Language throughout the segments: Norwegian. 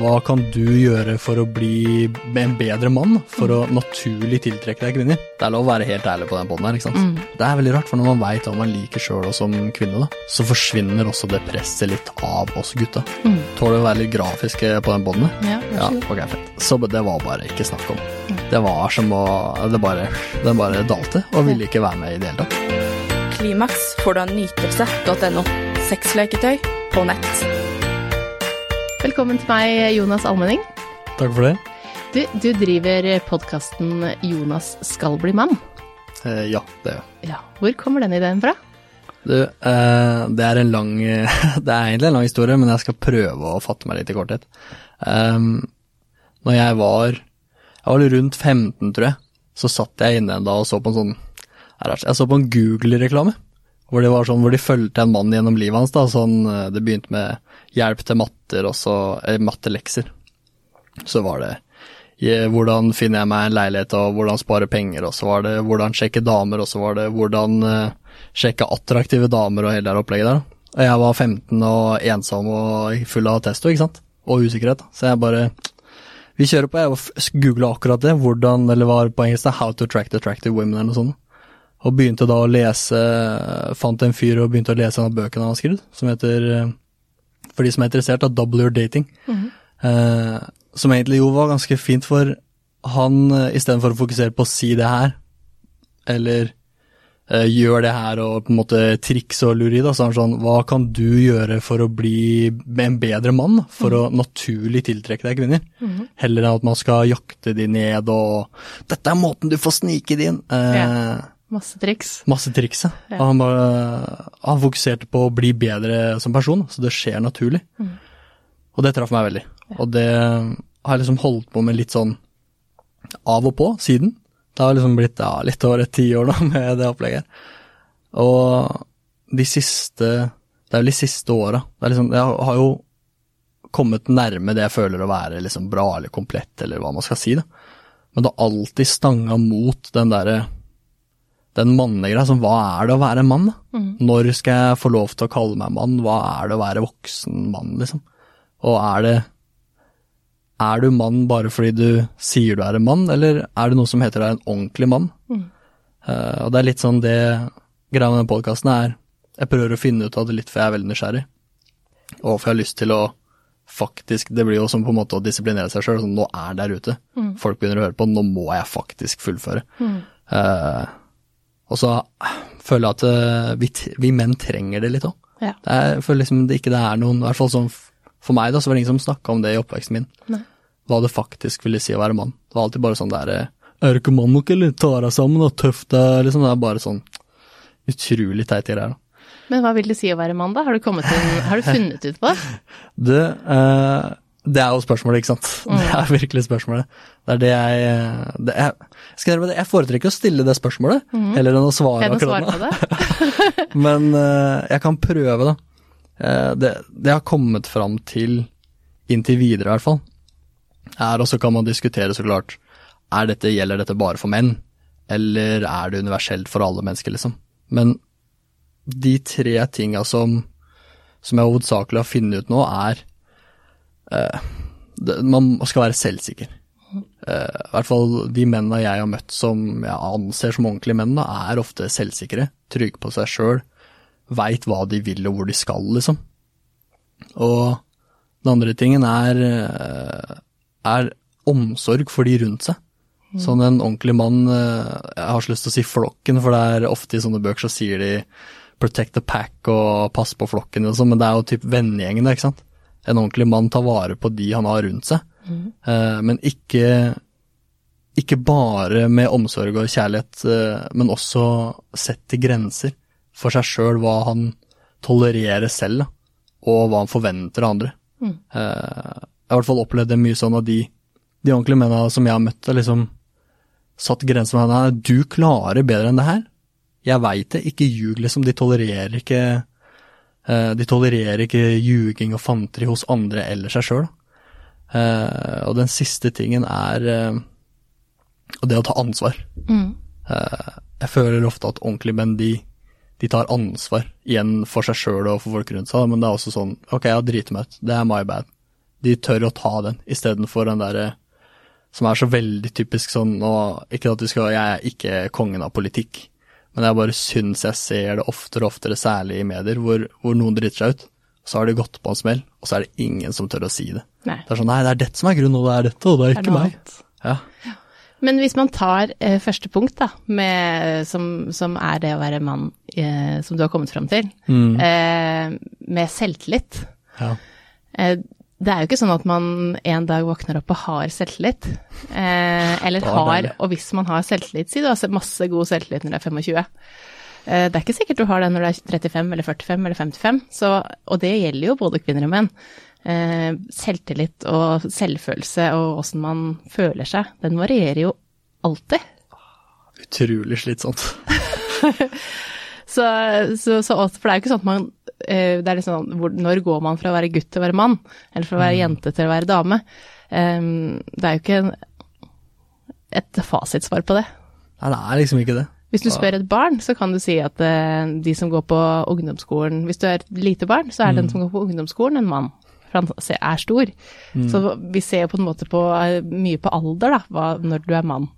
hva kan du gjøre for å bli en bedre mann? For å naturlig tiltrekke deg kvinner? Det er lov å være helt ærlig på den båten her, ikke sant. Det er veldig rart, for når man veit hva man liker sjøl og som kvinne, da, så forsvinner også det presset litt av oss gutta. Tåler å være litt grafiske på den poden? Ja, Ja, ok, fett. Så det var bare ikke snakk om. Det var som å Det bare, den bare dalte, og ville ikke være med i det hele tatt. Klimaks får du av nytelse.no. Sexleketøy på nett. Velkommen til meg, Jonas Almenning. Takk for det. Du, du driver podkasten Jonas skal bli mann. Eh, ja, det gjør jeg. Ja, Hvor kommer den ideen fra? Du, eh, det er en lang Det er egentlig en lang historie, men jeg skal prøve å fatte meg litt i korthet. Um, når jeg var Jeg var rundt 15, tror jeg, så satt jeg inne en dag og så på en sånn Jeg så på en Google-reklame. Hvor sånn, hvor de fulgte en mann gjennom livet hans. da, sånn, eh, Det begynte med hjelp til matter, og så eh, mattelekser. Så var det hvordan finner jeg meg en leilighet, og hvordan spare penger, og så var det hvordan sjekke damer, og så var det hvordan eh, sjekke attraktive damer og hele det opplegget der. Og jeg var 15 og ensom og full av testo, ikke sant, og usikkerhet. Så jeg bare Vi kjører på, jeg googla akkurat det, hvordan, eller var på engelsk det, How to attract attractive women, eller noe sånt. Og begynte da å lese Fant en fyr og begynte å lese en av bøkene han har skrevet, som heter eh, For de som er interessert, av Double Your Dating. Eh, som egentlig jo var ganske fint, for han eh, istedenfor å fokusere på å si det her, eller eh, gjør det her og på en måte trikse og lure i, da, så han sånn Hva kan du gjøre for å bli en bedre mann? For å naturlig tiltrekke deg kvinner? Heller enn at man skal jakte de ned og Dette er måten du får snike de inn. Eh, Ja. Masse triks. Masse triks, ja. Og Han, bare, han fokuserte på å bli bedre som person, så det skjer naturlig. Og det traff meg veldig. Og det har jeg liksom holdt på med litt sånn av og på siden. Det har liksom blitt ja, litt over et tiår nå med det opplegget. Og de siste Det er vel de siste åra. Liksom, jeg har jo kommet nærme det jeg føler å være liksom bra eller komplett, eller hva man skal si. da. Men det har alltid stanga mot den derre den mannegreia, Sånn, hva er det å være mann? da? Når skal jeg få lov til å kalle meg mann? Hva er det å være voksen mann, liksom? Og er det Er du mann bare fordi du sier du er en mann, eller er det noe som heter deg en ordentlig mann? Eh, og det er litt sånn det greia med den podkasten er Jeg prøver å finne ut av det litt, for jeg er veldig nysgjerrig. Og for jeg har lyst til å faktisk Det blir jo som på en måte å disiplinere seg sjøl. Sånn, nå er der ute. Folk begynner å høre på. Nå må jeg faktisk fullføre. Eh, og så føler jeg at eh, vi, vi menn trenger det litt òg. Ja. Jeg føler liksom det ikke det er noen, i hvert fall sånn for meg, da, så var det ingen som snakka om det i oppveksten min. Nei. Hva det faktisk ville si å være mann. Det var alltid bare sånn der eh, Er du ikke mann nok, eller? Ta deg sammen, og tøff deg, liksom. Det er bare sånn utrolig teite greier, da. Men hva vil det si å være mann, da? Har du, inn, har du funnet ut på det? Det, eh, det er jo spørsmålet, ikke sant. Det er virkelig spørsmålet. Det er det jeg eh, det er, skal jeg, jeg foretrekker å stille det spørsmålet, heller enn å svare Kan akkurat nå. Men uh, jeg kan prøve, da. Uh, det, det jeg har kommet fram til, inntil videre i hvert fall, er, og så kan man diskutere så klart, er dette, gjelder dette bare for menn, eller er det universelt for alle mennesker, liksom. Men de tre tinga som, som jeg hovedsakelig har funnet ut nå, er uh, det, Man skal være selvsikker. Eh, I hvert fall de mennene jeg har møtt som jeg anser som ordentlige menn, da, er ofte selvsikre, trygge på seg sjøl, veit hva de vil og hvor de skal, liksom. Og den andre tingen er, eh, er omsorg for de rundt seg. Sånn en ordentlig mann eh, Jeg har så lyst til å si flokken, for det er ofte i sånne bøker så sier de protect the pack og pass på flokken og sånn, men det er jo typ vennegjengen, ikke sant. En ordentlig mann tar vare på de han har rundt seg, Eh, men ikke ikke bare med omsorg og kjærlighet, eh, men også sette grenser for seg sjøl, hva han tolererer selv, og hva han forventer av andre. Eh, Jeg har i hvert fall opplevd det mye sånn at de, de ordentlige mennene som jeg har møtt, har liksom satt grenser med henne. Du klarer bedre enn det her. Jeg veit det, ikke ljug, liksom. De tolererer ikke De tolererer ikke ljuging og fanteri hos andre eller seg sjøl. Eh, og den siste tingen er eh, det å ta ansvar. Eh, jeg føler ofte at ordentlige menn, de, de tar ansvar igjen for seg sjøl og for folk rundt seg, men det er også sånn ok, jeg har driti meg ut, det er my bad. De tør å ta den, istedenfor den derre som er så veldig typisk sånn og Ikke at du skal Jeg er ikke kongen av politikk, men jeg bare syns jeg ser det oftere og oftere, særlig i medier, hvor, hvor noen driter seg ut. Så har de gått på en smell, og så er det ingen som tør å si det. Nei. Det er sånn Nei, det er dette som er grunnen, og det er dette, og det er Det er ikke meg. Ja. Men hvis man tar eh, første punkt, da, med, som, som er det å være mann, eh, som du har kommet fram til, Mm. eh, med selvtillit ja. eh, Det er jo ikke sånn at man en dag våkner opp og har selvtillit. Eh, eller har, og hvis man har selvtillit, si du har masse god selvtillit når du er 25. Eh, det er ikke sikkert du har det når du er 35 eller 45 eller 55, så, og det gjelder jo både kvinner og menn. Eh, selvtillit og selvfølelse og åssen man føler seg, den varierer jo alltid. Utrolig slitsomt. Så, så, så, for det er jo ikke sånn at man eh, Det er liksom hvor, Når går man fra å være gutt til å være mann? Eller fra å være jente til å være dame? Em, det er jo ikke en, et fasitsvar på det. Nei, det er liksom ikke det. Hvis du spør et barn, så kan du si at eh, de som går på ungdomsskolen Hvis du er et lite barn, så er den som går på ungdomsskolen en mann. For han er stor. Så vi ser jo på en måte på, eh, mye på alder, da, hva, når du er mann.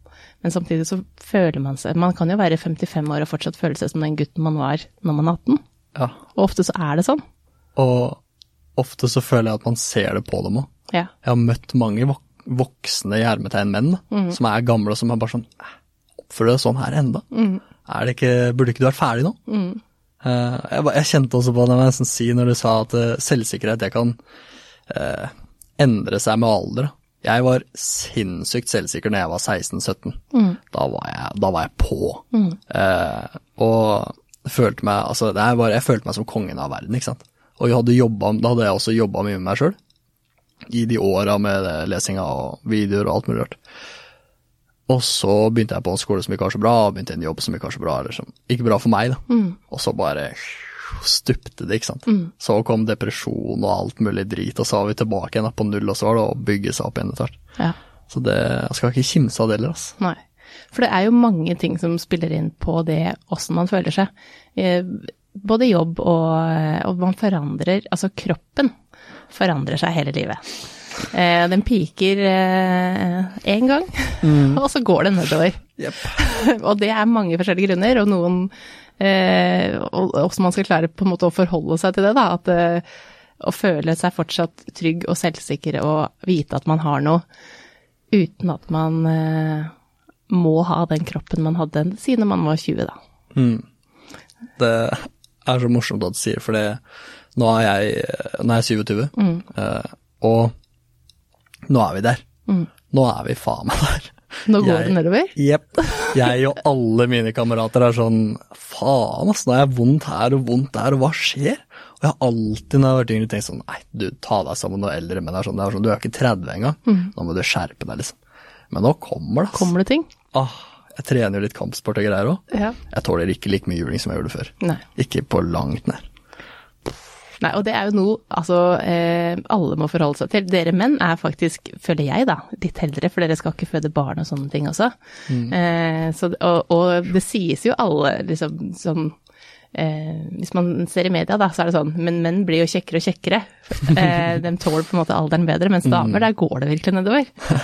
Men samtidig så føler man seg Man kan jo være 55 år og fortsatt føle seg som den gutten man var når man er 18. Ja. Og ofte så er det sånn. Og ofte så føler jeg at man ser det på dem òg. Ja. Jeg har møtt mange vok voksne i hermetegn menn da, som er gamle og som er bare sånn "Æ, Oppfører du deg sånn her enda? Er det ikke, burde ikke du vært ferdig nå? Eh, jeg, jeg kjente også på det, jeg må nesten si, når du sa at eh, selvsikkerhet det kan eh, endre seg med alder. Jeg var sinnssykt selvsikker når jeg var 16-17. Da, var jeg- da var jeg på. Eh, og følte meg, altså, det bare, jeg følte meg som kongen av verden, ikke sant. Og jeg hadde jobbet, da hadde jeg også jobba mye med meg sjøl. I de åra med det, lesinga og videoer og alt mulig rart. Og så begynte jeg på en skole som ikke var så bra, og begynte en jobb som ikke var så bra, eller som ikke bra for meg, da. Og så bare stupte det, ikke sant. Så kom depresjon og alt mulig drit, og så var vi tilbake igjen på null, og så var det å bygge seg opp igjen etter hvert. ja. Så det, jeg skal ikke kimse av det heller, altså. Nei. For det er jo mange ting som spiller inn på det åssen man føler seg. Eh, Både jobb og, og man forandrer Altså kroppen forandrer seg hele livet. Eh, den piker én gang, og så går det nedover. og det er mange forskjellige grunner, og noen eh, Og også man skal klare på en måte å forholde seg til det, da. At eh, å føle seg fortsatt trygg og selvsikker og vite at man har noe, uten at man eh, må ha den kroppen man hadde siden man var 20, da. Det er så morsomt at du sier, for det, nå er jeg, nå er jeg 27, eh, og nå er vi der. Nå er vi faen meg der. Nå går Jeg- det nedover. Jepp. Jeg og alle mine kamerater er sånn faen ass, nå er jeg vondt her og vondt der, og hva skjer? Og jeg har alltid når jeg har vært yngre tenkt sånn nei, du ta deg sammen noen eldre menn. Er sånn, det er sånn, du er ikke 30 engang, nå må du skjerpe deg, liksom. Men nå kommer det, ass. Kommer det ting? Ah, jeg trener jo litt kampsport og greier òg. Ja. Jeg tåler ikke like mye juling som jeg gjorde før. Nei. Ikke på langt nær. Nei, og det er jo noe altså, eh, alle må forholde seg til. Dere menn er faktisk, føler jeg da, litt eldre, for dere skal ikke føde barn og sånne ting også. Eh, så, og, og det sies jo alle liksom sånn eh, Hvis man ser i media, da, så er det sånn Men menn blir jo kjekkere og kjekkere. Eh, de tåler på en måte alderen bedre, mens damer, der går det virkelig nedover.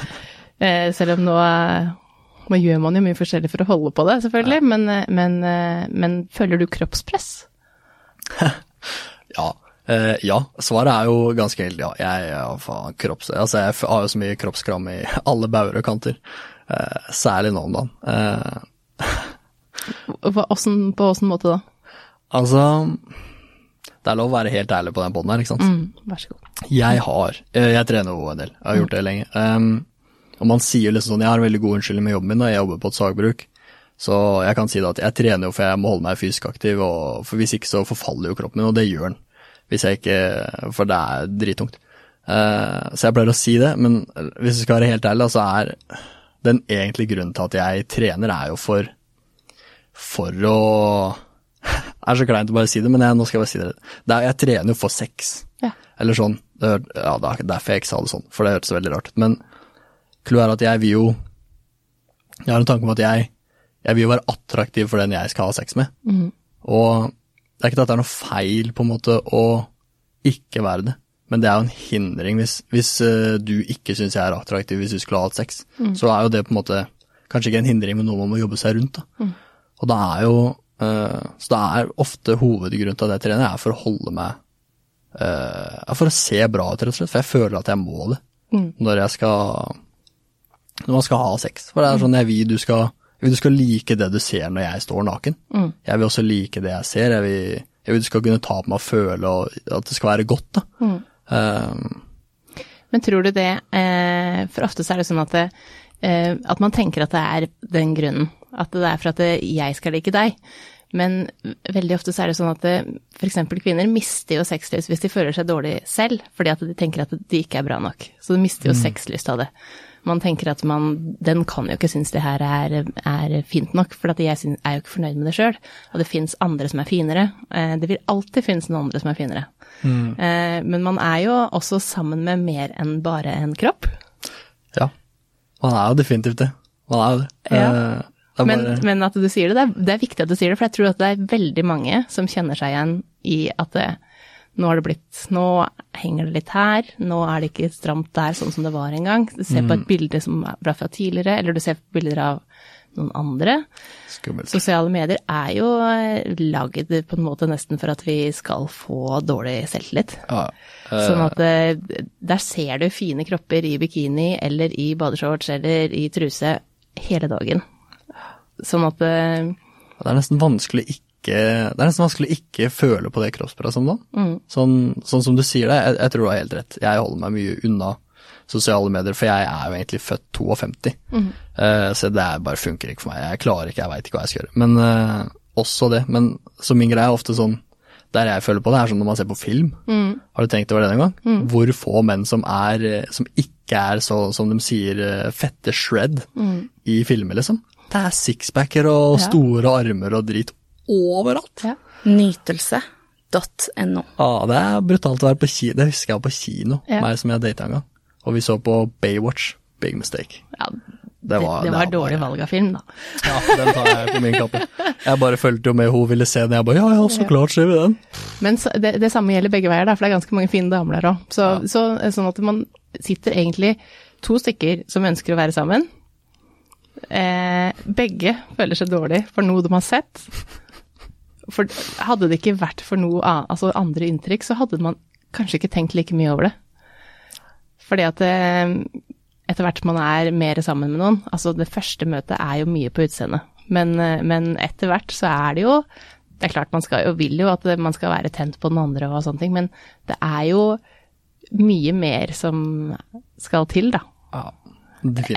Eh, selv om nå eh, nå gjør man jo mye forskjellig for å holde på det, selvfølgelig, men, eh, men, eh, men føler du kroppspress? Ja. Eh, ja, svaret er jo ganske helt ja. Jeg, ja, faen, kropps... Altså, jeg har jo så mye kroppskram i alle bauger og kanter. Eh, særlig nå om dagen. Eh, på åssen måte da? altså Det er lov å være helt ærlig på den båten her, ikke sant. Mm, vær så god. Jeg har eh, Jeg trener jo en del. Jeg har gjort det lenge. Um, og man sier liksom sånn Jeg har en veldig god unnskyldning med jobben min, og Jeg jobber på et sagbruk. Så jeg kan si det at jeg trener jo for jeg må holde meg fysisk aktiv, og for hvis ikke så forfaller jo kroppen min, og det gjør den. Hvis jeg ikke For det er drittungt. Uh, så jeg pleier å si det, men hvis du skal være helt ærlig, så er den egentlige grunnen til at jeg trener, er jo for For å Det er så kleint å bare si det, men jeg, nå skal jeg bare si det. det er, jeg trener jo for sex. Ja. Eller sånn. Det, ja, det er derfor jeg ikke sa det sånn, for det hørtes veldig rart ut. Men clouet er at jeg vil jo Jeg har en tanke om at jeg, jeg vil jo være attraktiv for den jeg skal ha sex med. Og det er ikke at det er noe feil på en måte å ikke være det, Men det er jo en hindring hvis, hvis eh, du ikke syns jeg er attraktiv hvis du skulle ha hatt sex. Så er jo det på en måte kanskje ikke en hindring, men noe man må jobbe seg rundt. da. Og det er jo eh, Så det er ofte hovedgrunnen til at jeg trener, er for å holde meg eh, For å se bra ut, rett og slett. For jeg føler at jeg må det når jeg skal Når man skal ha sex. For det er sånn jeg vil du skal jeg vil du skal like det du ser når jeg står naken. Jeg vil også like det jeg ser. Jeg vil, jeg vil du skal kunne ta på meg og føle og at det skal være godt. da. Um. Men tror du det, eh, for ofte så er det sånn at, det, eh, at man tenker at det er den grunnen, at det er for at det, jeg skal like deg. Men veldig ofte så er det sånn at f.eks. kvinner mister jo sexlyst hvis de føler seg dårlig selv, fordi at de tenker at de ikke er bra nok. Så de mister jo sexlyst av det. Man tenker at man, den kan jo ikke synes det her er, er fint nok, for jeg synes, er jo ikke fornøyd med det sjøl. Og det fins andre som er finere. Eh, Det vil alltid finnes noen andre som er finere. Eh, Men man er jo også sammen med mer enn bare en kropp. ja. Man er jo definitivt det. Man er jo det. Ja. Eh, det er Men, men at du sier det, det er, det er viktig at du sier det, for jeg tror at det er veldig mange som kjenner seg igjen i at det, nå har det blitt Nå henger det litt her, nå er det ikke stramt der sånn som det var en gang. Du ser på et bilde som er fra tidligere, eller du ser på bilder av noen andre. skummelt. Sosiale medier er jo eh, lagd på en måte nesten for at vi skal få dårlig selvtillit. Ah, ja. Sånn at eh, der ser du fine kropper i bikini eller i badeshorts eller i truse hele dagen. Sånn at eh, Det er nesten vanskelig ikke det er nesten vanskelig å ikke føle på det kroppspresset som da. Sånn, sånn som du sier det, jeg, jeg tror du har helt rett. Jeg holder meg mye unna sosiale medier, for jeg er jo egentlig født 52. Eh, så det er bare funker ikke for meg. Jeg klarer ikke, jeg veit ikke hva jeg skal gjøre. Men uh, også det. Men så min greie er ofte sånn der jeg føler på det, er sånn når man ser på film. Har du tenkt over det en gang? Hvor få menn som er eh, som ikke er så, som de sier, fette shred i filmer, liksom. Det er sixpacker og Ja. store armer og drit overalt. Ja. Nytelse.no. Ah, det er brutalt å være på kino. Det husker jeg på kino, Ja. meg som jeg data en gang. Og vi så på Baywatch. Big mistake. ja, Det var, det, det var det dårlig bare- valg av film, da. Ja, den tar jeg på min kappe. Jeg bare fulgte jo med, hun ville se den. Jeg bare ja, ja, så klart ser vi den. Men så, det, det samme gjelder begge veier, da, for det er ganske mange fine damer der òg. Så, så, sånn at man sitter egentlig to stykker som ønsker å være sammen. Eh, begge føler seg dårlig for noe de har sett. For hadde det ikke vært for noe annet, altså andre inntrykk, så hadde man kanskje ikke tenkt like mye over det. Fordi at eh, etter hvert man er mer sammen med noen, altså det første møtet er jo mye på utseendet, men, eh, men etter hvert så er det jo Det er klart man skal jo, vil jo at man skal være tent på den andre og sånne ting, men det er jo mye mer som skal til, da, Ja,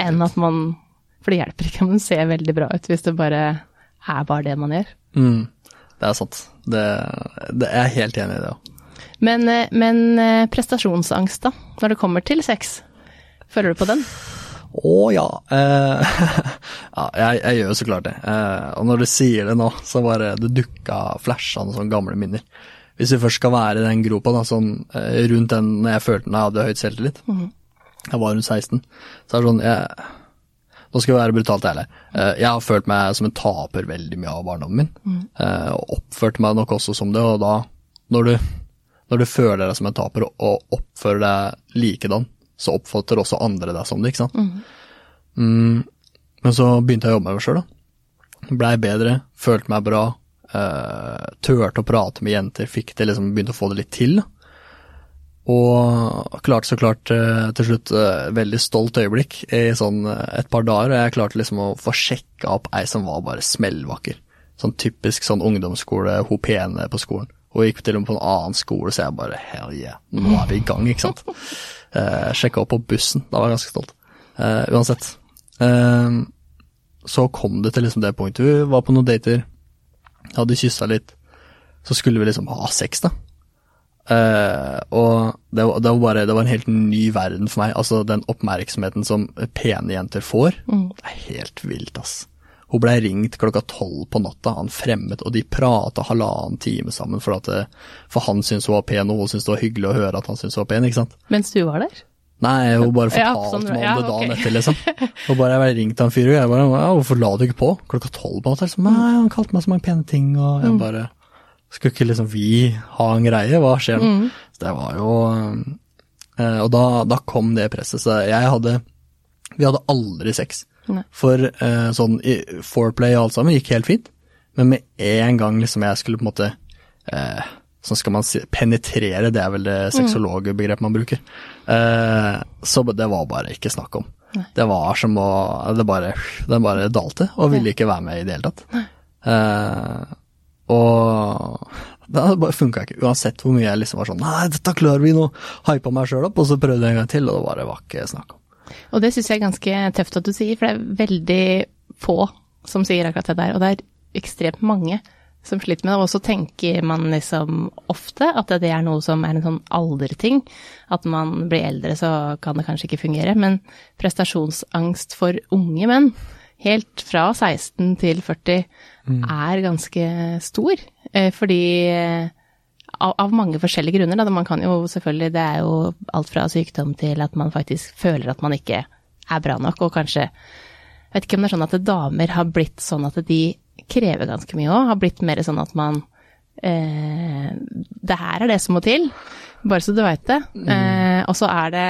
enn at man For det hjelper ikke om den ser veldig bra ut hvis det bare er bare det man gjør. Mm, det er sant. Det, det jeg er helt enig i det òg. Men, eh, men eh, prestasjonsangst, da, når det kommer til sex, føler du på den? Å ja. Eh, ja jeg, jeg gjør jo så klart det. Eh, og når du sier det nå, så bare det dukka flasha noen sånne gamle minner. Hvis vi først skal være i den gropa, da, sånn eh, rundt den når jeg følte når jeg hadde høyt selvtillit, jeg var rundt 16, så er det sånn jeg, Nå skal jeg være brutalt ærlig. Eh, jeg har følt meg som en taper veldig mye av barndommen min. eh, og oppførte meg nok også som det, og da, når du, når du føler deg som en taper og, oppfører deg likedan, så oppfatter også andre deg som det, ikke sant. Mm, men så begynte jeg å jobbe med meg sjøl, da. Blei bedre, følte meg bra, Uh, turte å prate med jenter, fikk det liksom, begynte å få det litt til. da. Og klarte så klart eh, til slutt eh, veldig stolt øyeblikk i sånn eh, et par dager, og jeg klarte liksom å få sjekka opp ei som var bare smellvakker. Sånn typisk sånn ungdomsskole, hun pene på skolen. Hun gikk til og med på en annen skole, så jeg bare hell yeah, nå er vi i gang, ikke sant. Eh, sjekka opp på bussen, da var jeg ganske stolt. Eh, uansett. Eh, så kom det til liksom det punktet. Vi var på noen dater, hadde kyssa litt. Så skulle vi liksom ha sex, da. Eh, og det var, det var bare det var en helt ny verden for meg. Altså Den oppmerksomheten som pene jenter får, det er helt vilt, ass. Hun blei ringt klokka tolv på natta, han fremmed, og de prata halvannen time sammen, for, det, for han syntes hun var pen, og hun syntes det var hyggelig å høre at han syntes hun var pen, ikke sant. Mens du var der? Nei, hun bare Ja, fortalte sånn, meg om ja, det dagen etter, liksom. Og bare jeg ble ringt av en fyr, og jeg bare ja, 'Hvorfor la du ikke på?' Klokka tolv på natta. Liksom, Nei, han kalte meg så mange pene ting, og Mm. jeg bare Skulle ikke liksom vi ha en greie? Hva skjer nå? Så det var jo Eh, og da, da kom det presset. Så jeg hadde Vi hadde aldri sex. Nei. For eh, sånn foreplay og alt sammen gikk helt fint, men med en gang liksom jeg skulle på en måte eh, Sånn skal man si Penetrere, det er vel det sexologbegrepet man bruker. Eh, så det var bare ikke snakk om. Det var som å Det bare, den bare dalte, og ville ikke være med i det hele tatt. Eh, og det bare funka ikke, uansett hvor mye jeg liksom var sånn Nei, dette klarer vi nå! Hypa meg sjøl opp, og så prøvde jeg en gang til, og det bare var ikke snakk om. Og det syns jeg er ganske tøft at du sier, for det er veldig få som sier akkurat det der. Og det er ekstremt mange som sliter med det. Og så tenker man liksom ofte at det er noe som er en sånn alderting. At man blir eldre så kan det kanskje ikke fungere. Men prestasjonsangst for unge menn, helt fra 16 til 40, er ganske stor. Eh, Fordi eh, av, av mange forskjellige grunner. Da. Man kan jo selvfølgelig, det er jo alt fra sykdom til at man faktisk føler at man ikke er bra nok, og kanskje Jeg vet ikke om det er sånn at damer har blitt sånn at de krever ganske mye òg. Har blitt mer sånn at man eh, Det her er det som må til, bare så du veit det. Eh, og så er det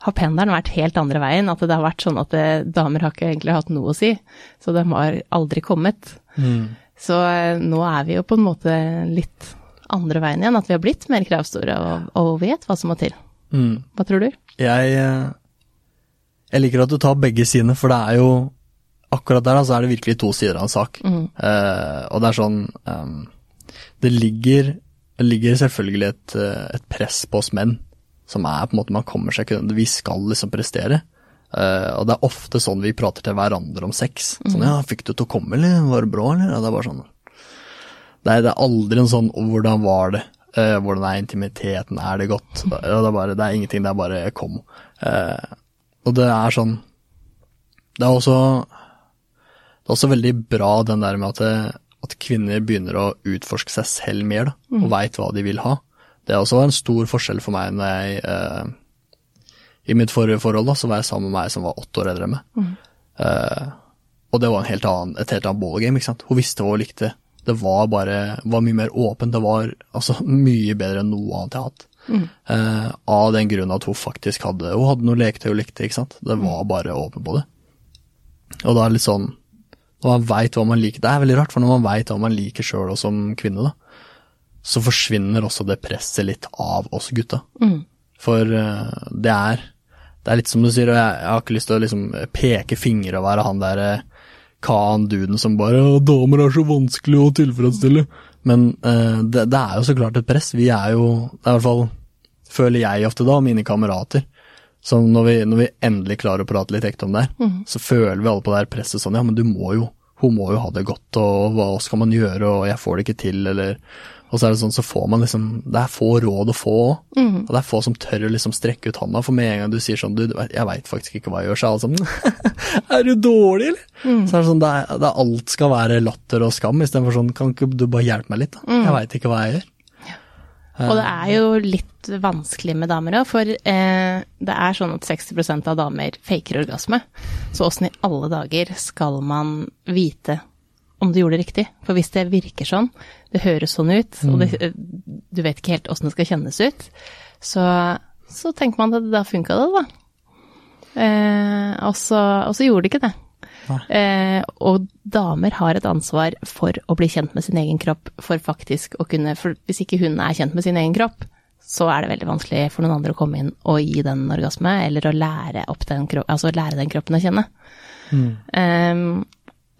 har pendelen vært helt andre veien, at det har vært sånn at det, damer har ikke egentlig hatt noe å si. Så de har aldri kommet. Så eh, nå er vi jo på en måte litt andre veien igjen, at vi har blitt mer kravstore og, og vet hva som må til. Mm. Hva tror du? Jeg, eh, jeg liker at du tar begge sidene, for det er jo akkurat der så er det virkelig to sider av en sak. Eh, og det er sånn ehm, Det ligger, det ligger selvfølgelig et, eh, et press på oss menn, som er på en måte man kommer seg ikke. Vi skal liksom prestere. Uh, og det er ofte sånn vi prater til hverandre om sex. Sånn ja, fikk du til å komme, eller var det bra, eller? Ja, det er bare sånn det er, det er aldri en sånn 'hvordan var det', Uh, 'hvordan er intimiteten', 'er det godt'? Ja, det, er bare, det er ingenting, det er bare 'kom'. Uh, og det er sånn Det er også Det er også veldig bra den der med at, at kvinner begynner å utforske seg selv mer, da, og veit hva de vil ha. Det også også en stor forskjell for meg når jeg eh, I mitt forrige forhold da, så var jeg sammen med meg som var åtte år eldre enn meg. Eh, og det var en helt annen, et helt annet ballgame. ikke sant? Hun visste hva hun likte. Det var bare var mye mer åpent. Det var altså mye bedre enn noe annet jeg har hatt. Eh, av den grunn at hun faktisk hadde Hun hadde noe leketøy hun likte. ikke sant? Det var bare åpen på det. Og da er det litt sånn Når man veit hva man liker Det er veldig rart, for når man veit hva man liker sjøl og som kvinne, da, så forsvinner også det presset litt av oss gutta. For eh, det er det er litt som du sier, og jeg, jeg har ikke lyst til å liksom peke fingre og være han der eh, Khan-duden som bare «Å, 'Damer er så vanskelig å tilfredsstille'. Men eh, det, det er jo så klart et press. Vi er jo Det er i hvert fall føler jeg ofte da, mine kamerater. Så når vi, når vi endelig klarer å prate litt ekte om det her, så føler vi alle på det her presset sånn Ja, men du må jo Hun må jo ha det godt, og hva skal man gjøre, og jeg får det ikke til, eller Og så er det sånn, så får man liksom Det er få råd å få òg. Og det er få som tør å liksom strekke ut hånda. for med en gang du sier sånn Du, jeg veit faktisk ikke hva jeg gjør, så er alle sånn Er du dårlig, eller? Så er det sånn, det er, det alt skal være latter og skam, istedenfor sånn Kan ikke du bare hjelpe meg litt, da? Jeg veit ikke hva jeg gjør. Og det er jo litt vanskelig med damer òg, for eh, det er sånn at 60% av damer faker orgasme. Så åssen i alle dager skal man vite om du gjorde det riktig? For hvis det virker sånn, det høres sånn ut, og det, du vet ikke helt åssen det skal kjennes ut, så, så tenker man at da funka det, da. Eh, og, så, og så gjorde det ikke det. Eh, og damer har et ansvar for å bli kjent med sin egen kropp, for faktisk å kunne For hvis ikke hun er kjent med sin egen kropp, så er det veldig vanskelig for noen andre å komme inn og gi den orgasme, eller å lære, den, kro- altså lære den kroppen å kjenne. Eh,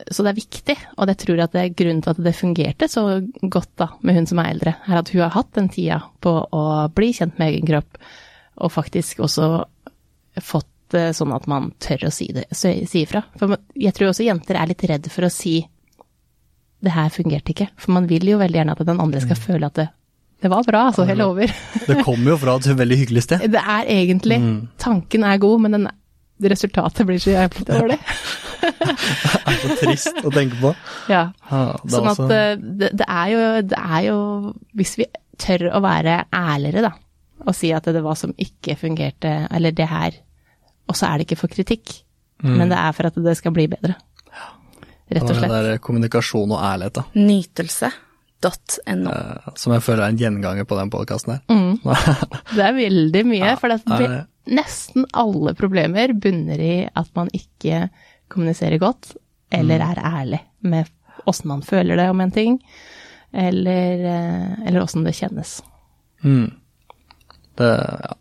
så det er viktig, og jeg tror at det er grunnen til at det fungerte så godt da, med hun som er eldre, er at hun har hatt den tida på å bli kjent med egen kropp, og faktisk også fått det sånn at man tør å si det, si ifra. For jeg tror også jenter er litt redd for å si det her fungerte ikke, for man vil jo veldig gjerne at den andre skal føle at det, det var bra, altså, jeg lover. Det kommer jo fra et veldig hyggelig sted. Det er egentlig, tanken er god, men den, resultatet blir så jævlig dårlig. Det er så trist å tenke på. Ja. Ha, Sånn at også- eh, det, det, er jo, det er jo Hvis vi tør å være ærligere, da, og si at det var som ikke fungerte, eller det her Og så er det ikke for kritikk, men det er for at det skal bli bedre. Rett og Det er der kommunikasjon og ærlighet, da. Nytelse. Nytelsett.no. eh, som jeg føler er en gjenganger på den podkasten her. Mm. Det er veldig mye, for det er er nesten alle problemer bunner i at man ikke kommuniserer godt, eller Mm. er ærlig med åssen man føler det om en ting, eller, eh, åssen det kjennes. Mm. Det, ja.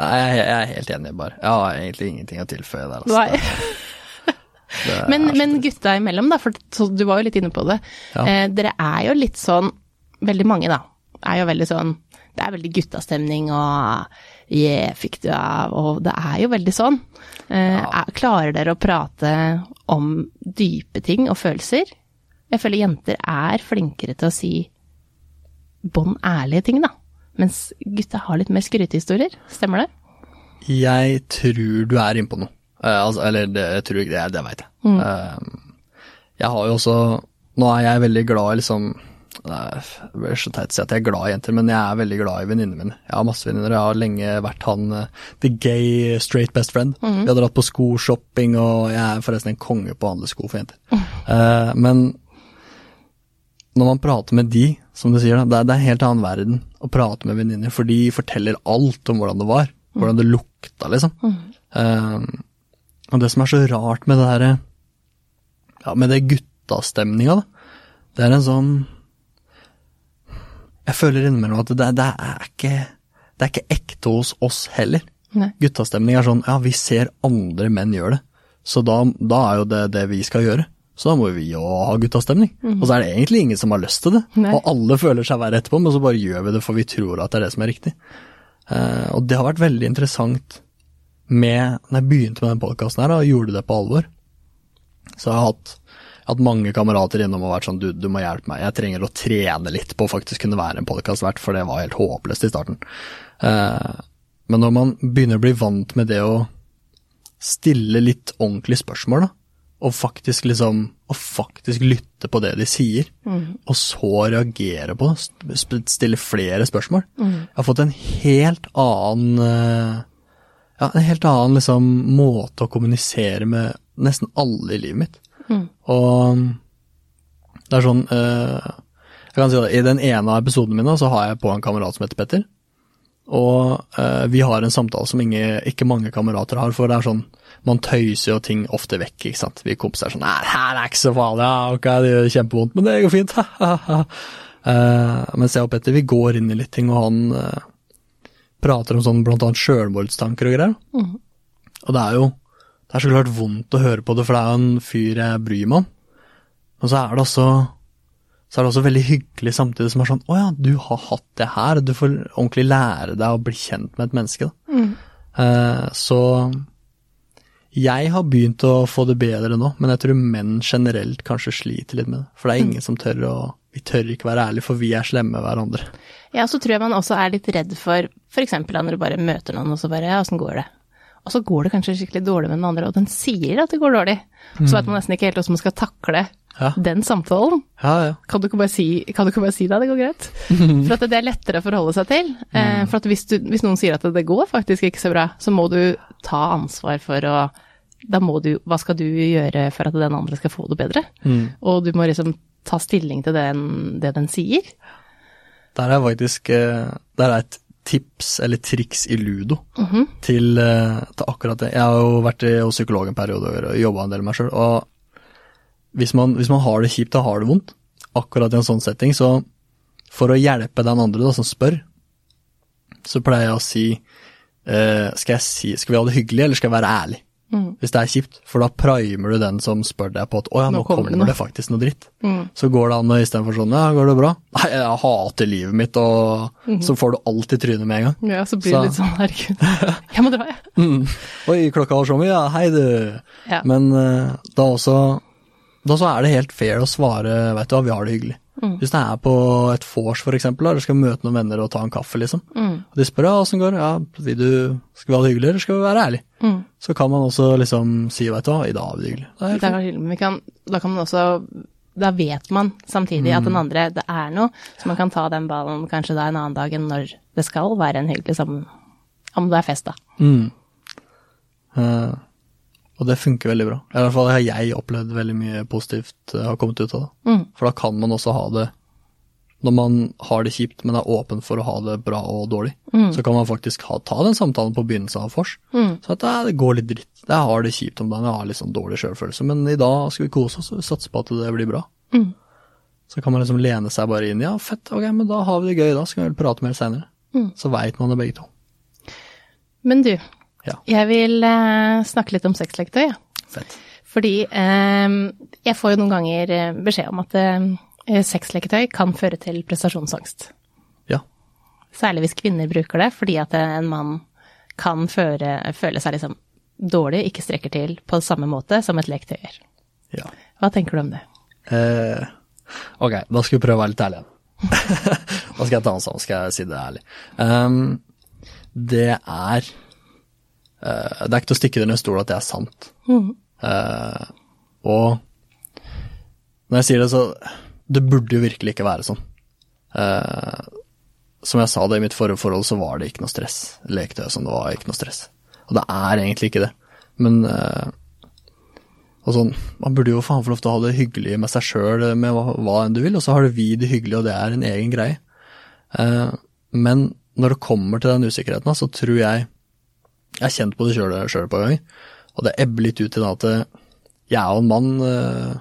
Jeg, jeg er helt enig, bare. Jeg har egentlig ingenting å tilføye der. Altså. Det Men, men gutta imellom, da, for du var jo litt inne på det. Ja. Eh, dere er jo litt sånn, veldig mange da, er jo veldig sånn, det er veldig guttastemning og yeah, fikk du av, og det er jo veldig sånn. Eh, er, klarer dere å prate om dype ting og følelser? Jeg føler jenter er flinkere til å si bånn ærlige ting, da. Mens gutta har litt mer skrytehistorier. Stemmer det? Jeg tror du er inne på noe. Uh, altså, eller det, jeg tror ikke det, det veit jeg. Mm. Uh, jeg har jo også Nå er jeg veldig glad i liksom Det er blir så teit å si at jeg er glad i jenter, men jeg er veldig glad i venninnene mine. Jeg har masse venninner, jeg har lenge vært han eh, the gay straight best friend. Mm. Vi har dratt på skoshopping, og jeg er forresten en konge på å handle sko for jenter. Eh, men når man prater med de, som du sier, da, det er, det er en helt annen verden å prate med venninner, for de forteller alt om hvordan det var, hvordan det lukta, liksom. Eh, og det som er så rart med det derre ja, med det guttastemninga, da, det er en sånn Jeg føler innimellom at det, det, er ikke, det er ikke ekte hos oss heller. Nei. Guttastemning er sånn ja, vi ser andre menn gjøre det, så da, da er jo det det vi skal gjøre. Så da må vi jo ha guttastemning. Og så er det egentlig ingen som har lyst til det. Nei. Og alle føler seg verre etterpå, men så bare gjør vi det for vi tror at det er det som er riktig. Uh, og det har vært veldig interessant med Når jeg begynte med den podkasten her og gjorde det på alvor, så jeg har hatt, jeg har hatt mange kamerater innom og vært sånn du, du må hjelpe meg, jeg trenger å trene litt på å faktisk kunne være en podkastvert, for det var helt håpløst i starten. Eh, men når man begynner å bli vant med det å stille litt ordentlige spørsmål, da, og faktisk liksom og faktisk lytte på det de sier, og så reagere på det, stille flere spørsmål. Jeg har fått en helt annen eh, ja, en helt annen liksom, måte å kommunisere med nesten alle i livet mitt. Og det er sånn eh, Jeg kan si det, I den ene av episodene mine så har jeg på en kamerat som heter Petter. Og eh, vi har en samtale som ingen, ikke mange kamerater har, for det er sånn Man tøyser jo ting ofte vekk, ikke sant. Vi kompiser er sånn Nei, det her er ikke så farlig, ja, ok, det gjør kjempevondt, men det går fint, ha-ha-ha. Uh, mens jeg og Petter, vi går inn i litt ting, og han eh, prater om sånn blant annet sjølmordstanker og greier. Og det er jo det er så klart vondt å høre på det, for det er jo en fyr jeg bryr meg om. Men så er det også så er det også veldig hyggelig samtidig som er sånn Å ja, du har hatt det her. Du får ordentlig lære deg å bli kjent med et menneske. Da. Eh, så jeg har begynt å få det bedre nå, men jeg tror menn generelt kanskje sliter litt med det. For det er ingen som tør å Vi tør ikke være ærlige, for vi er slemme med hverandre. Ja, så tror jeg man også er litt redd for f.eks. når du bare møter noen og så bare ja, åssen går det? Og så går det kanskje skikkelig dårlig med den andre, og den sier at det går dårlig. Så vet man nesten ikke helt hvordan man skal takle Ja. den samtalen. Ja, ja. Kan du ikke bare si, kan du ikke bare si det, det går greit? For at det er lettere å forholde seg til. Mm. For at hvis, du, hvis noen sier at det går faktisk ikke så bra, så må du ta ansvar for å da må du, hva skal du gjøre for at den andre skal få det bedre? Og du må liksom ta stilling til den, det den sier. Der er faktisk eh, Der er et tips eller triks i ludo til, -hmm. til akkurat det. Jeg har jo vært hos psykolog en periode og jobba en del med meg sjøl. Og hvis man, hvis man har det kjipt og har det vondt, akkurat i en sånn setting, så for å hjelpe den andre da, som spør, så pleier jeg å si eh, skal, jeg si skal vi ha det hyggelig, eller skal jeg være ærlig? Hvis det er kjipt, for da primer du den som spør deg på at å ja, nå, Nå kommer kommer, det faktisk noe dritt. Så går det an å istedenfor sånn ja, går det bra? Nei, jeg hater livet mitt, og så får du alt i trynet med en gang. Ja, så blir Så- det litt sånn, herregud, jeg må dra, jeg. Oi, klokka var så mye, ja, hei du. Ja. Men eh, da også Da så er det helt fair å svare, vet du hva, vi har det hyggelig. Hvis det er på et vors da, eller skal møte noen venner og ta en kaffe, liksom. Og de spør ja, åssen går det, ja, vil du, skal vi ha det hyggelig, eller skal vi være ærlige? Så kan man også liksom si, veit du hva, i dag vi det hyggelig. Det er er hyggelig, men vi kan, da kan man også da vet man samtidig at den andre, det er noe, så man kan ta den ballen kanskje da en annen dag enn når det skal være en hyggelig sammen, om det er fest da. Eh, og det funker veldig bra. I hvert fall har jeg opplevd veldig mye positivt eh, har kommet ut av det. For da kan man også ha det når man har det kjipt, men er åpen for å ha det bra og dårlig, så kan man faktisk ha, ta den samtalen på begynnelsen av vors. Så at det, det går litt dritt. Jeg har det kjipt om dagen, jeg har litt sånn dårlig sjølfølelse, men i dag skal vi kose oss og satse på at det blir bra. Så kan man liksom lene seg bare inn. Ja, fett, ok, men da har vi det gøy, da skal vi vel prate mer seinere. Så veit man det begge to. Men du, Ja. jeg vil eh, snakke litt om sexleketøy, jeg. Fett. Fordi eh, jeg får jo noen ganger eh, beskjed om at eh, sexleketøy kan føre til prestasjonsangst. Ja. Særlig hvis kvinner bruker det, fordi at en mann kan føre, føle seg liksom dårlig, ikke strekker til på samme måte som et leketøy gjør. ja. Hva tenker du om det? Eh, ok, da skal vi prøve å være litt ærlige. da skal jeg ta ansvar, sammen, skal jeg si det ærlig. Um, det er eh, Det er ikke til å stikke det under stol at det er sant. Eh, og når jeg sier det, så Det burde jo virkelig ikke være sånn. Eh, som jeg sa det i mitt forrige forhold, så var det ikke noe stress. Leketøy og sånn, det var ikke noe stress. Og det er egentlig ikke det. Men og sånn, Man burde jo faen få lov til å ha det hyggelig med seg sjøl med hva, hva enn du vil, og så har det vi det hyggelig, og det er en egen greie. Eh, men når det kommer til den usikkerheten, så tror jeg Jeg har kjent på det sjøl et par ganger, og det ebber litt ut i det at eh, jeg er jo en mann eh,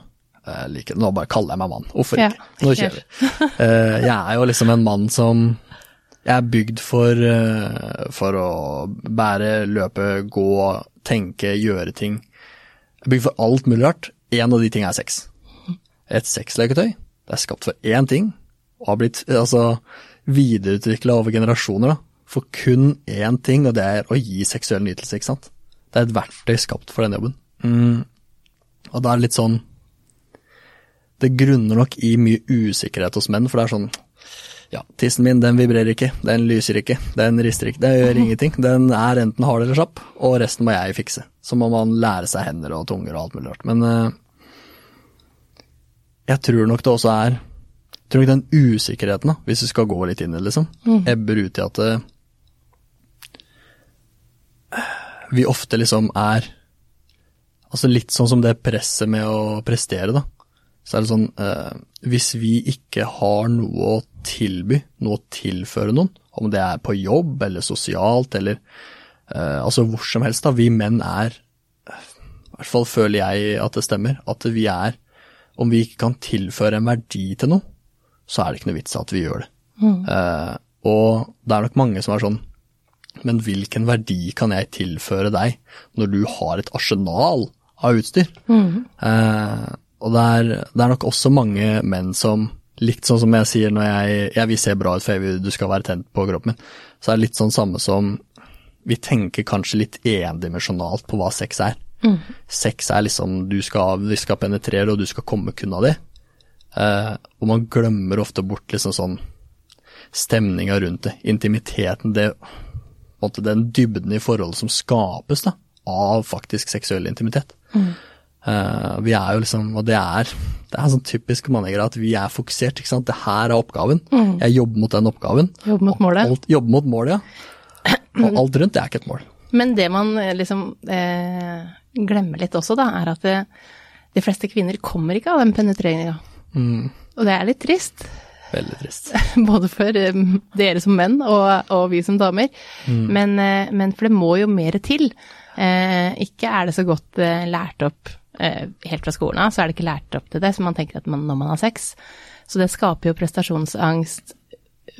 jeg liker, Nå bare kaller jeg meg mann, hvorfor Ja, ikke? Nå kjører vi. Eh, jeg er jo liksom en mann som jeg er bygd for, for å bære, løpe, gå, tenke, gjøre ting. Jeg er bygd for alt mulig rart. En av de tingene er sex. Et sexleketøy. Det er skapt for én ting, og har blitt altså, videreutvikla over generasjoner. da, For kun én ting, og det er å gi seksuell nytelse, ikke sant. Det er et verktøy skapt for den jobben. Mm. Og da er det litt sånn Det grunner nok i mye usikkerhet hos menn, for det er sånn ja, tissen min den vibrerer ikke, den lyser ikke, den rister ikke, det gjør ingenting. Den er enten hard eller kjapp, og resten må jeg fikse. Så må man lære seg hender og tunger og alt mulig rart. Men eh, jeg tror nok det også er jeg tror nok den usikkerheten, da, hvis du skal gå litt inn i det, liksom, ebber ut i at eh, vi ofte liksom er Altså litt sånn som det presset med å prestere, da. Så er det sånn eh, Hvis vi ikke har noe å tilby, noe å tilføre noen, om det er på jobb eller sosialt eller eh, altså hvor som helst, da. Vi menn er I hvert fall føler jeg at det stemmer. At vi er Om vi ikke kan tilføre en verdi til noe, så er det ikke noe vits at vi gjør det. Eh, og det er nok mange som er sånn men hvilken verdi kan jeg tilføre deg når du har et arsenal av utstyr? Eh, og det er, det er nok også mange menn som, litt sånn som jeg sier når jeg, jeg vil se bra ut for jeg vil du skal være tent på kroppen min, så er det litt sånn samme som vi tenker kanskje litt endimensjonalt på hva sex er. Sex er liksom du skal, du skal penetrere og du skal komme kun av det. Eh, og man glemmer ofte bort liksom sånn stemninga rundt det, intimiteten, det måte den dybden i forholdet som skapes da, av faktisk seksuell intimitet. Eh, vi er jo liksom, og det er, det er sånn typisk mannegere at vi er fokusert, ikke sant. Det her er oppgaven. Jeg jobber mot den oppgaven. Jobber mot målet. Alt, jobber mot målet, ja. Og alt rundt det er ikke et mål. Men det man eh, liksom eh, glemmer litt også, da, er at det, de fleste kvinner kommer ikke av den penetreringa. Og det er litt trist. Veldig trist. Både for eh, dere som menn og, og vi som damer. Men, eh, men for det må jo mer til. Eh, ikke er det så godt eh, lært opp helt fra skolen av, så er det ikke lært opp til det, så man tenker at man, når man har sex. Så det skaper jo prestasjonsangst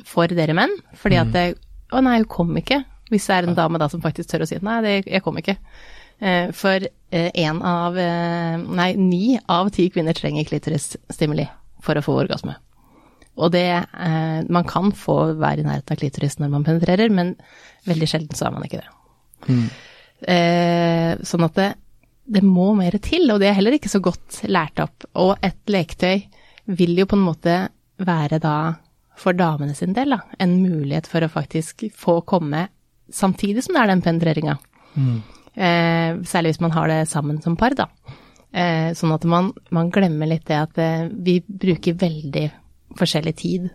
for dere menn, fordi at det, Å nei, hun kom ikke. Hvis det er en dame da som faktisk tør å si nei, det, jeg kom ikke. Eh, for én av Nei, ni av ti kvinner trenger klitorisstimuli for å få orgasme. Og det eh, Man kan få være i nærheten av klitoris når man penetrerer, men veldig sjelden så er man ikke det. Eh, sånn at det, det må mer til, og det er heller ikke så godt lært opp. Og et leketøy vil jo på en måte være da, for damene sin del, da, en mulighet for å faktisk få komme samtidig som det er den penetreringa. Eh, særlig hvis man har det sammen som par, da. Eh, sånn at man, man glemmer litt det at eh, vi bruker veldig forskjellig tid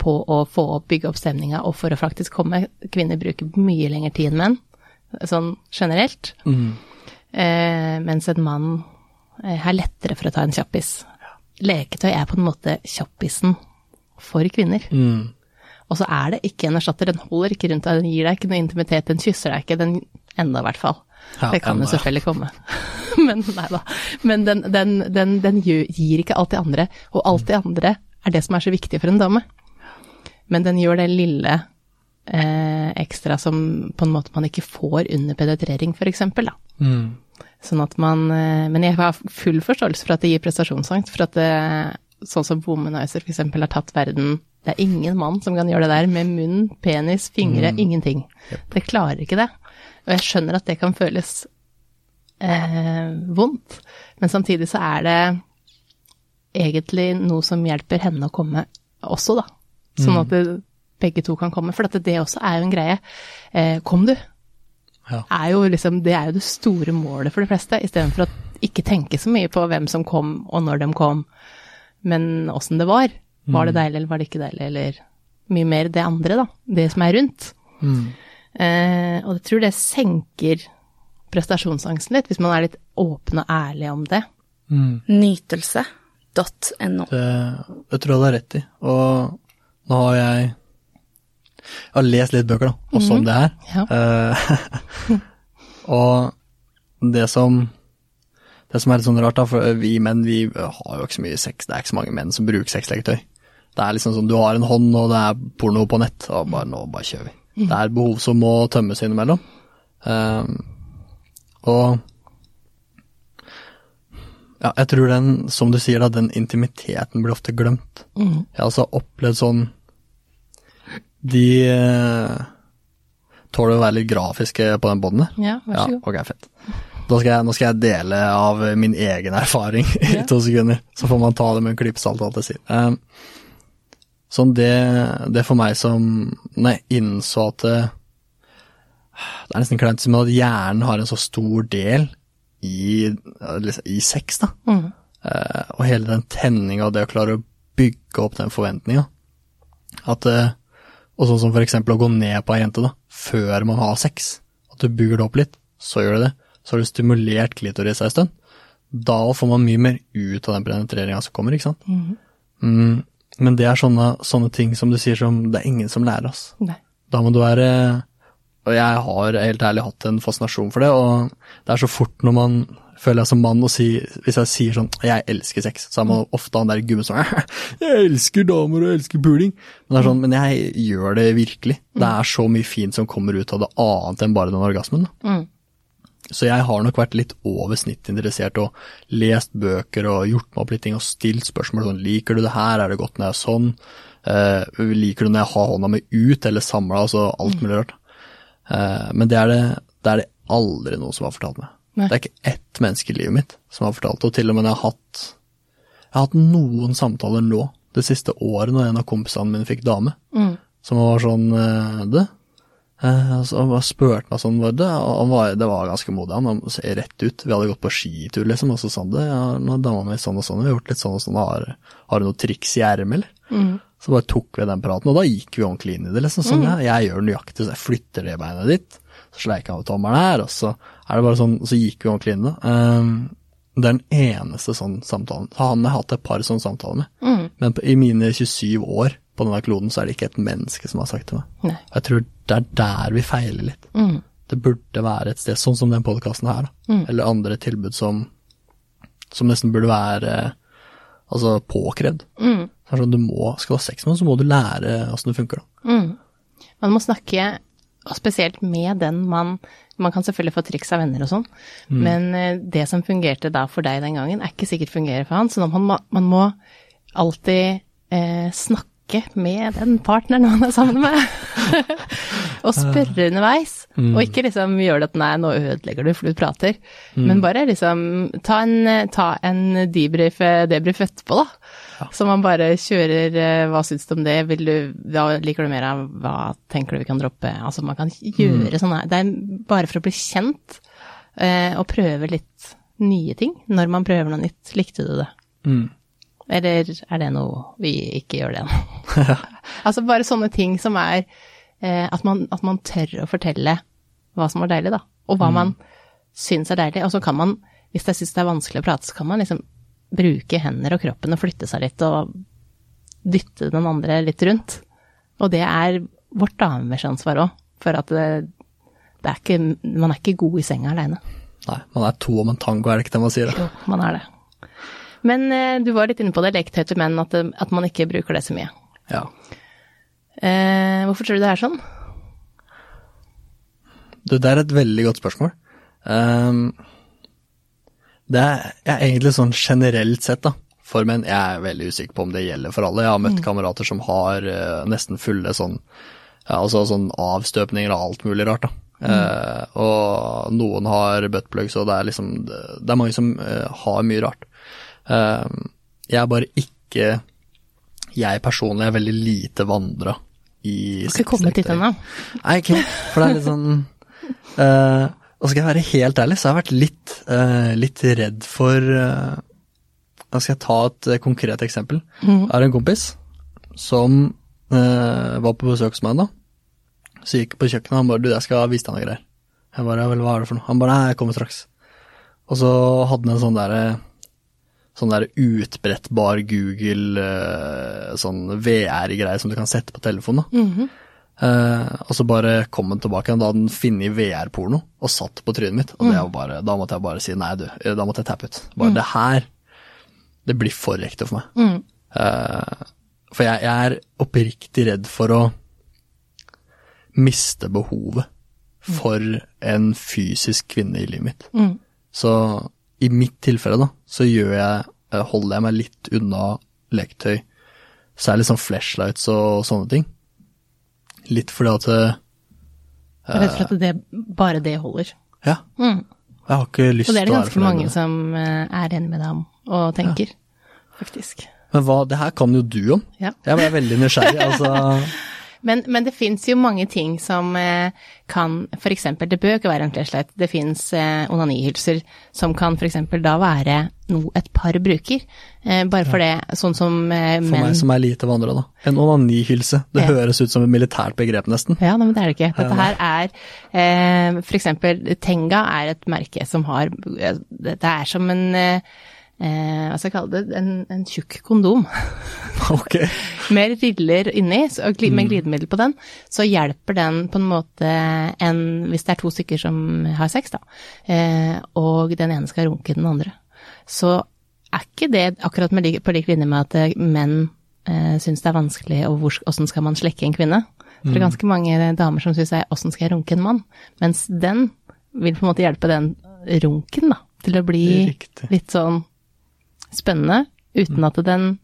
på å få opp, bygge opp stemninga, og for å faktisk komme. Kvinner bruker mye lengre tid enn menn, sånn generelt. Eh, mens en mann eh, har lettere for å ta en kjappis. Leketøy er på en måte kjappisen for kvinner. Mm. Og så er det ikke en erstatter, den holder ikke rundt deg, den gir deg ikke noe intimitet, den kysser deg ikke, den enda i hvert fall. Ja, det kan jo selvfølgelig komme. Men nei da. Men den, den, den, den gir ikke alt det andre, og alt det andre er det som er så viktig for en dame. Men den gjør det lille eh, ekstra som på en måte man ikke får under penetrering, eksempel. Mm. Sånn at man eh, Men jeg har full forståelse for at det gir prestasjonsangst, for at det, sånn som Womanizer eksempel har tatt verden Det er ingen mann som kan gjøre det der med munn, penis, fingre, ingenting. Det klarer ikke det. Og jeg skjønner at det kan føles eh, vondt, men samtidig så er det egentlig noe som hjelper henne å komme også, da. Sånn at det, begge to kan komme. For at det også er jo en greie. Eh, kom du, Ja. er jo liksom, det er jo det store målet for de fleste, istedenfor å ikke tenke så mye på hvem som kom, og når de kom, men åssen det var. Var det deilig, eller var det ikke deilig, eller mye mer det andre, da. Det som er rundt. Mm. Eh, og jeg tror det senker prestasjonsangsten litt, hvis man er litt åpen og ærlig om det. Mm. Nytelse.no. Det, det tror jeg du har rett i. Og nå har jeg Jeg har lest litt bøker, da, også om det her. Ja. Eh, og det som det som er litt sånn rart, da, for vi menn vi har jo ikke så mye sex, det er ikke så mange menn som bruker sexleketøy. Det er liksom sånn, du har en hånd, og det er porno på nett, og bare nå bare kjører vi. Det er behov som må tømmes innimellom. Um, og ja, jeg tror den, som du sier da, den intimiteten blir ofte glemt. Mm. Jeg har altså opplevd sånn De eh, tåler å være litt grafiske på den bånden der. Ja, vær så god. Ja, ok, fett. Skal jeg, nå skal jeg dele av min egen erfaring i Ja. to sekunder, så får man ta det med en klype salt, alt jeg sier. Eh, sånn det, det for meg som Når jeg innså at det, det er nesten kleint men at hjernen har en så stor del i, i sex, da. Mm. Eh, og hele den tenninga og det å klare å bygge opp den forventninga. At eh, Og sånn som for eksempel å gå ned på ei jente, da, før man har sex. At du bygger det opp litt, så gjør du det. Så har du stimulert klitoris ei stund. Da får man mye mer ut av den penetreringa som kommer, ikke sant. Mm, men det er sånne, sånne ting som du sier som det er ingen som lærer oss. Nei. Da må du være Og jeg har helt ærlig hatt en fascinasjon for det, og det er så fort når man føler jeg som mann å si Hvis jeg sier sånn 'jeg elsker sex', så er man ofte han der gubben som 'jeg elsker damer og jeg elsker puling'. Men det er sånn, men jeg gjør det virkelig. Det er så mye fint som kommer ut av det annet enn bare den orgasmen. Mm. Så jeg har nok vært litt over snittet interessert og lest bøker og gjort meg opp litt ting og stilt spørsmål sånn liker du det her, er det godt når jeg er sånn, uh, liker du når jeg har hånda mi ut eller samla, altså alt mulig rart. Eh, men det er det, det er det aldri noen som har fortalt meg. Nei. Det er ikke ett menneske i livet mitt som har fortalt det, og til og med når jeg har hatt jeg har hatt noen samtaler nå, det siste året, når en av kompisene mine fikk dame, Mm. som var sånn eh, Det? Eh, altså, han spurte meg sånn var det, var, det var ganske modig, han. Ser rett ut. Vi hadde gått på skitur, liksom, og så sa han det. Ja, nå er dama mi sånn og sånn, vi har gjort litt sånn og sånn. Har, har du noe triks i ermet, eller? Mm. Så bare tok vi den praten, og da gikk vi ordentlig inn i det. liksom sånn, ja, Jeg gjør nøyaktig så jeg flytter det beinet ditt, så sleiker jeg av tommelen her, og så er det bare sånn, så gikk vi ordentlig inn i det. Um, det er den eneste sånn samtalen. Han har hatt et par sånne samtaler med. Mm. Men på, i mine 27 år på denne kloden, så er det ikke et menneske som har sagt til meg. Nei. Jeg tror det er der vi feiler litt. Mm. Det burde være et sted, sånn som den podkasten her, da. Mm. eller andre tilbud som, som nesten burde være altså påkrevd. Mm. Sånn, du må, skal du ha sex med noen, så må du lære åssen det funker. da. Mm. Man må snakke, og spesielt med den man Man kan selvfølgelig få triks av venner og sånn, men eh, det som fungerte da for deg den gangen, er ikke sikkert fungerer for han. Så man man må alltid eh, snakke med den partneren man er sammen med. og spørre underveis. Og ikke liksom gjøre det at nei, nå ødelegger du, for du prater. Men bare liksom ta en, ta en debrief, debrief etterpå, da. Så man bare kjører eh, hva syns du om det, vil du, hva liker du mer av, hva tenker du vi kan droppe? Altså man kan gjøre sånn her. Det er bare for å bli kjent eh, og prøve litt nye ting når man prøver noe nytt. Likte du det? Eller er det noe vi ikke gjør det nå? altså bare sånne ting som er eh, at, man, at man tør å fortelle hva som var deilig, da. Og hva man syns er deilig. Og så kan man, hvis jeg syns det er vanskelig å prate, så kan man liksom bruke hender og kroppen og flytte seg litt og dytte den andre litt rundt. Og det er vårt damers ansvar òg, for at det, det er ikke, man er ikke god i senga aleine. Nei, man er to om en tango, er det ikke det man sier? Jo, man er det. Men eh, du var litt inne på det, leketøy til menn, at, det- at man ikke bruker det så mye. Ja. Eh, hvorfor tror du det er sånn? Du, det er et veldig godt spørsmål. Um, det er, er egentlig sånn generelt sett, da, for menn, jeg er veldig usikker på om det gjelder for alle. Jeg har møtt kamerater som har uh, nesten fulle sånn, ja, altså sånn avstøpninger og alt mulig rart, da. Eh, og noen har buttplugs, og det er liksom, det er mange som uh, har mye rart. Ehm, jeg er bare ikke, jeg personlig er veldig lite vandra i har ikke kommet dit ennå. Nei, ikke helt. For det er litt sånn uh, Og skal jeg være helt ærlig, så har jeg vært litt, uh, litt redd for uh, skal jeg ta et konkret eksempel. Jeg har en kompis som uh, var på besøk hos meg da. Så gikk jeg på kjøkkenet, og han bare 'du, jeg skal vise deg noe greier'. Jeg bare vel, hva er det for noe?' Han bare 'nei, jeg kommer straks'. Og så hadde han en sånn derre Sånn der utbrettbar Google eh, sånn VR-greie som du kan sette på telefonen. da. Eh, og så bare kom den tilbake og da hadde den funnet VR-porno og satt på trynet mitt. Og det var bare, da måtte jeg bare si nei, du. eh, Da måtte jeg tappe ut. Bare det her, det blir for ekte for meg. Eh, for jeg, jeg er oppriktig redd for å miste behovet for en fysisk kvinne i livet mitt. Så i mitt tilfelle, da, så jeg, eh, holder jeg meg litt unna leketøy. Særlig sånn flashlights og sånne ting. Litt fordi at eh, Jeg er redd at det, bare det holder. Ja. Jeg har ikke lyst til å... Og det er det ganske mange det. som eh, er enig med deg om og tenker, faktisk. Men hva, det her kan jo du om. Ja. Jeg ble veldig nysgjerrig. altså, Men, men det fins jo mange ting som eh, kan f.eks. Det bør ikke være en flashlight. Det fins eh, onanihylser som kan f.eks. da være noe et par bruker. Eh, bare for det, sånn som eh, For meg som er lite vandra, da. En onanihylse. Det Ja. høres ut som et militært begrep, nesten. Ja, men det er det ikke. Dette her er eh, eksempel Tenga er et merke som har eh, Det er som en eh, eh, hva skal jeg kalle det, en, en tjukk kondom. Ok. med riller inni, så- med glidemiddel på den, så hjelper den på en måte en, hvis det er to stykker som har sex, da, eh, og den ene skal runke den andre. Så er ikke det akkurat med, på lik linje med at eh, menn eh, syns det er vanskelig, og åssen skal man slekke en kvinne? For det er ganske mange damer som syns åssen skal jeg runke en mann? Mens den vil på en måte hjelpe den runken, da, til å bli litt sånn spennende, uten at den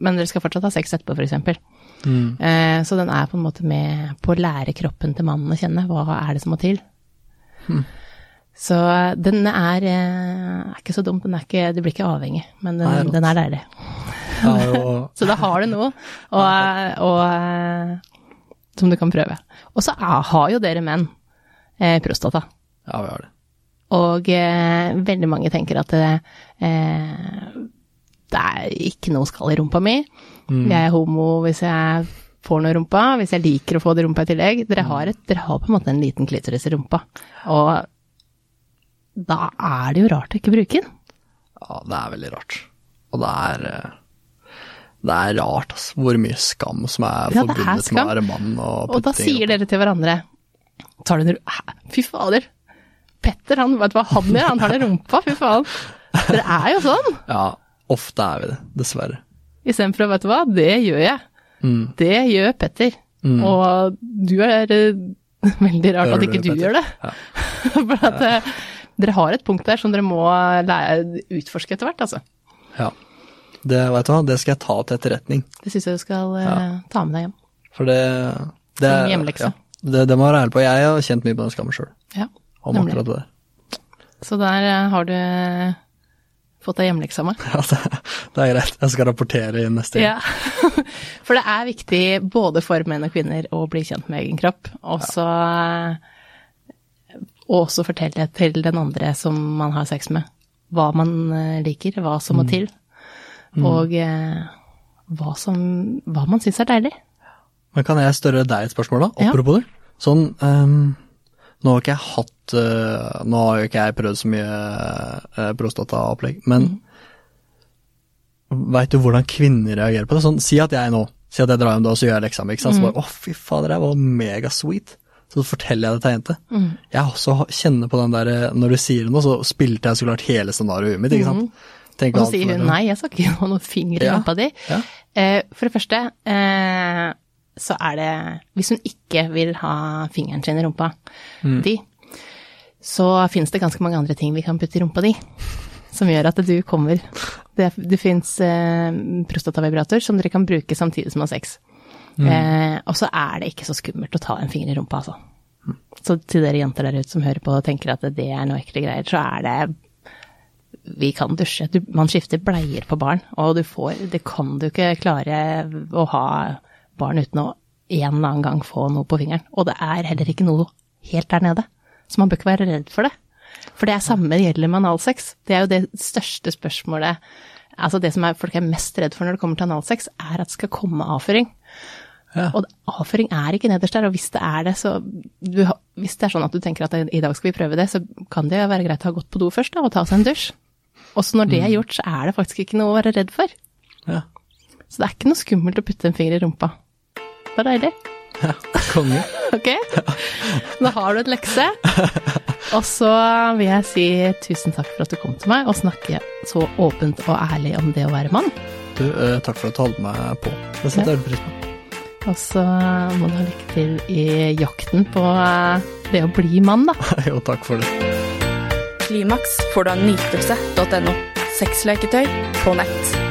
Men dere skal fortsatt ha sex etterpå, for eksempel. Eh, så den er på en måte med på å lære kroppen til mannen å kjenne. Hva er det som må til? Så den er, eh, er ikke så dum. Den er ikke, det blir ikke avhengig, men den, Nei, den er deilig. Så da har du noe og, og, eh, som du kan prøve. Og så har jo dere menn eh, prostata. Ja, vi har det. Og eh, veldig mange tenker at det, eh, det er ikke noe skall i rumpa mi. Jeg er homo hvis jeg får noe i rumpa, hvis jeg liker å få det i rumpa i tillegg. Dere har, et, dere har på en måte en liten klitoris i rumpa. Og da er det jo rart å ikke bruke den. Ja, det er veldig rart. Og det er eh, Det er rart, altså, hvor mye skam som er Ja, forbundet er med å være mann og Og da sier dere til hverandre Tar du en? Fy fader. Petter, han vet du hva han gjør? Han har det i rumpa, fy faen. Dere er jo sånn. Ja, ofte er vi det, dessverre. Istedenfor å vet du hva, det gjør jeg. Mm. Det gjør Petter. Og du er eh, veldig rart at du ikke det, du Petter? gjør det. Ja. For at eh, dere har et punkt der som dere må lære, utforske etter hvert, altså. Ja. Det, vet du hva, det skal jeg ta til etterretning. Det syns jeg du skal ja. ta med deg hjem. For det, det. Ja, det, det må jeg være ærlig på. Jeg har kjent mye på den skammen sjøl. Ja, Om nemlig. akkurat det der. Så der eh, har du eh, fått deg hjemmeleksa med. Ja, det, det er greit. Jeg skal rapportere inn neste gang. Ja, for det er viktig både for menn og kvinner å bli kjent med egen kropp, og så og også fortelle til den andre som man har sex med, hva man eh, liker, hva som må til, og eh, hva, som, hva man syns er deilig. Men kan jeg større deg et spørsmål, da? Ja. Apropos det. Sånn, ehm, nå har ikke jeg hatt eh, Nå har jo ikke jeg prøvd så mye uh, prostataopplegg, men veit du hvordan kvinner reagerer på det? Sånn, si at jeg nå, si at jeg drar hjem da og så gjør jeg leksa mi. Så bare å fy fader, det var megasweet. Så forteller jeg det til ei jente. Jeg også kjenner på den der eh, Når du sier noe, så spilte jeg så klart hele scenarioet mitt, ikke sant. Tenker Og så sier hun nei, jeg skal ikke ha noen finger i Ja, leppa di. ja. Uh, for det første, eh, så er det Hvis hun ikke vil ha fingeren sin i rumpa Mm. di, så finnes det ganske mange andre ting vi kan putte i rumpa di. Som gjør at du kommer Det, det fins eh, prostatavibrator som dere kan bruke samtidig som å har sex. Mm. Eh, og så er det ikke så skummelt å ta en finger i rumpa, altså. Så til dere jenter der ute som hører på og tenker at det er noe ekle greier, så er det vi kan dusje. Du, man skifter bleier på barn, og du får Det kan du ikke klare å ha barn uten å en eller annen gang få noe på fingeren. Og det er heller ikke noe helt der nede. Så man bør ikke være redd for det. For det er samme gjelder med analsex. Det er jo det største spørsmålet Altså det som er, folk er mest redd for når det kommer til analsex, er at det skal komme avføring. Ja. Og avføring er ikke nederst der, og hvis det er det, så du, Hvis det er sånn at du tenker at i dag skal vi prøve det, så kan det jo være greit å ha gått på do først da, og ta seg en dusj. Også når det er gjort, så er det faktisk ikke noe å være redd for. Ja. Så det er ikke noe skummelt å putte en finger i rumpa. Det var deilig. ja. Konge. Ok? Da har du et lekse. Og så vil jeg si tusen takk for at du kom til meg og snakke så åpent og ærlig om det å være mann. Du, eh, takk for at du holdt meg på. Det setter jeg pris på. Og så må du ha lykke til i jakten på eh, det å bli mann, da. jo, takk for det. Klimaks får du av nytelse.no. Sexleketøy på nett.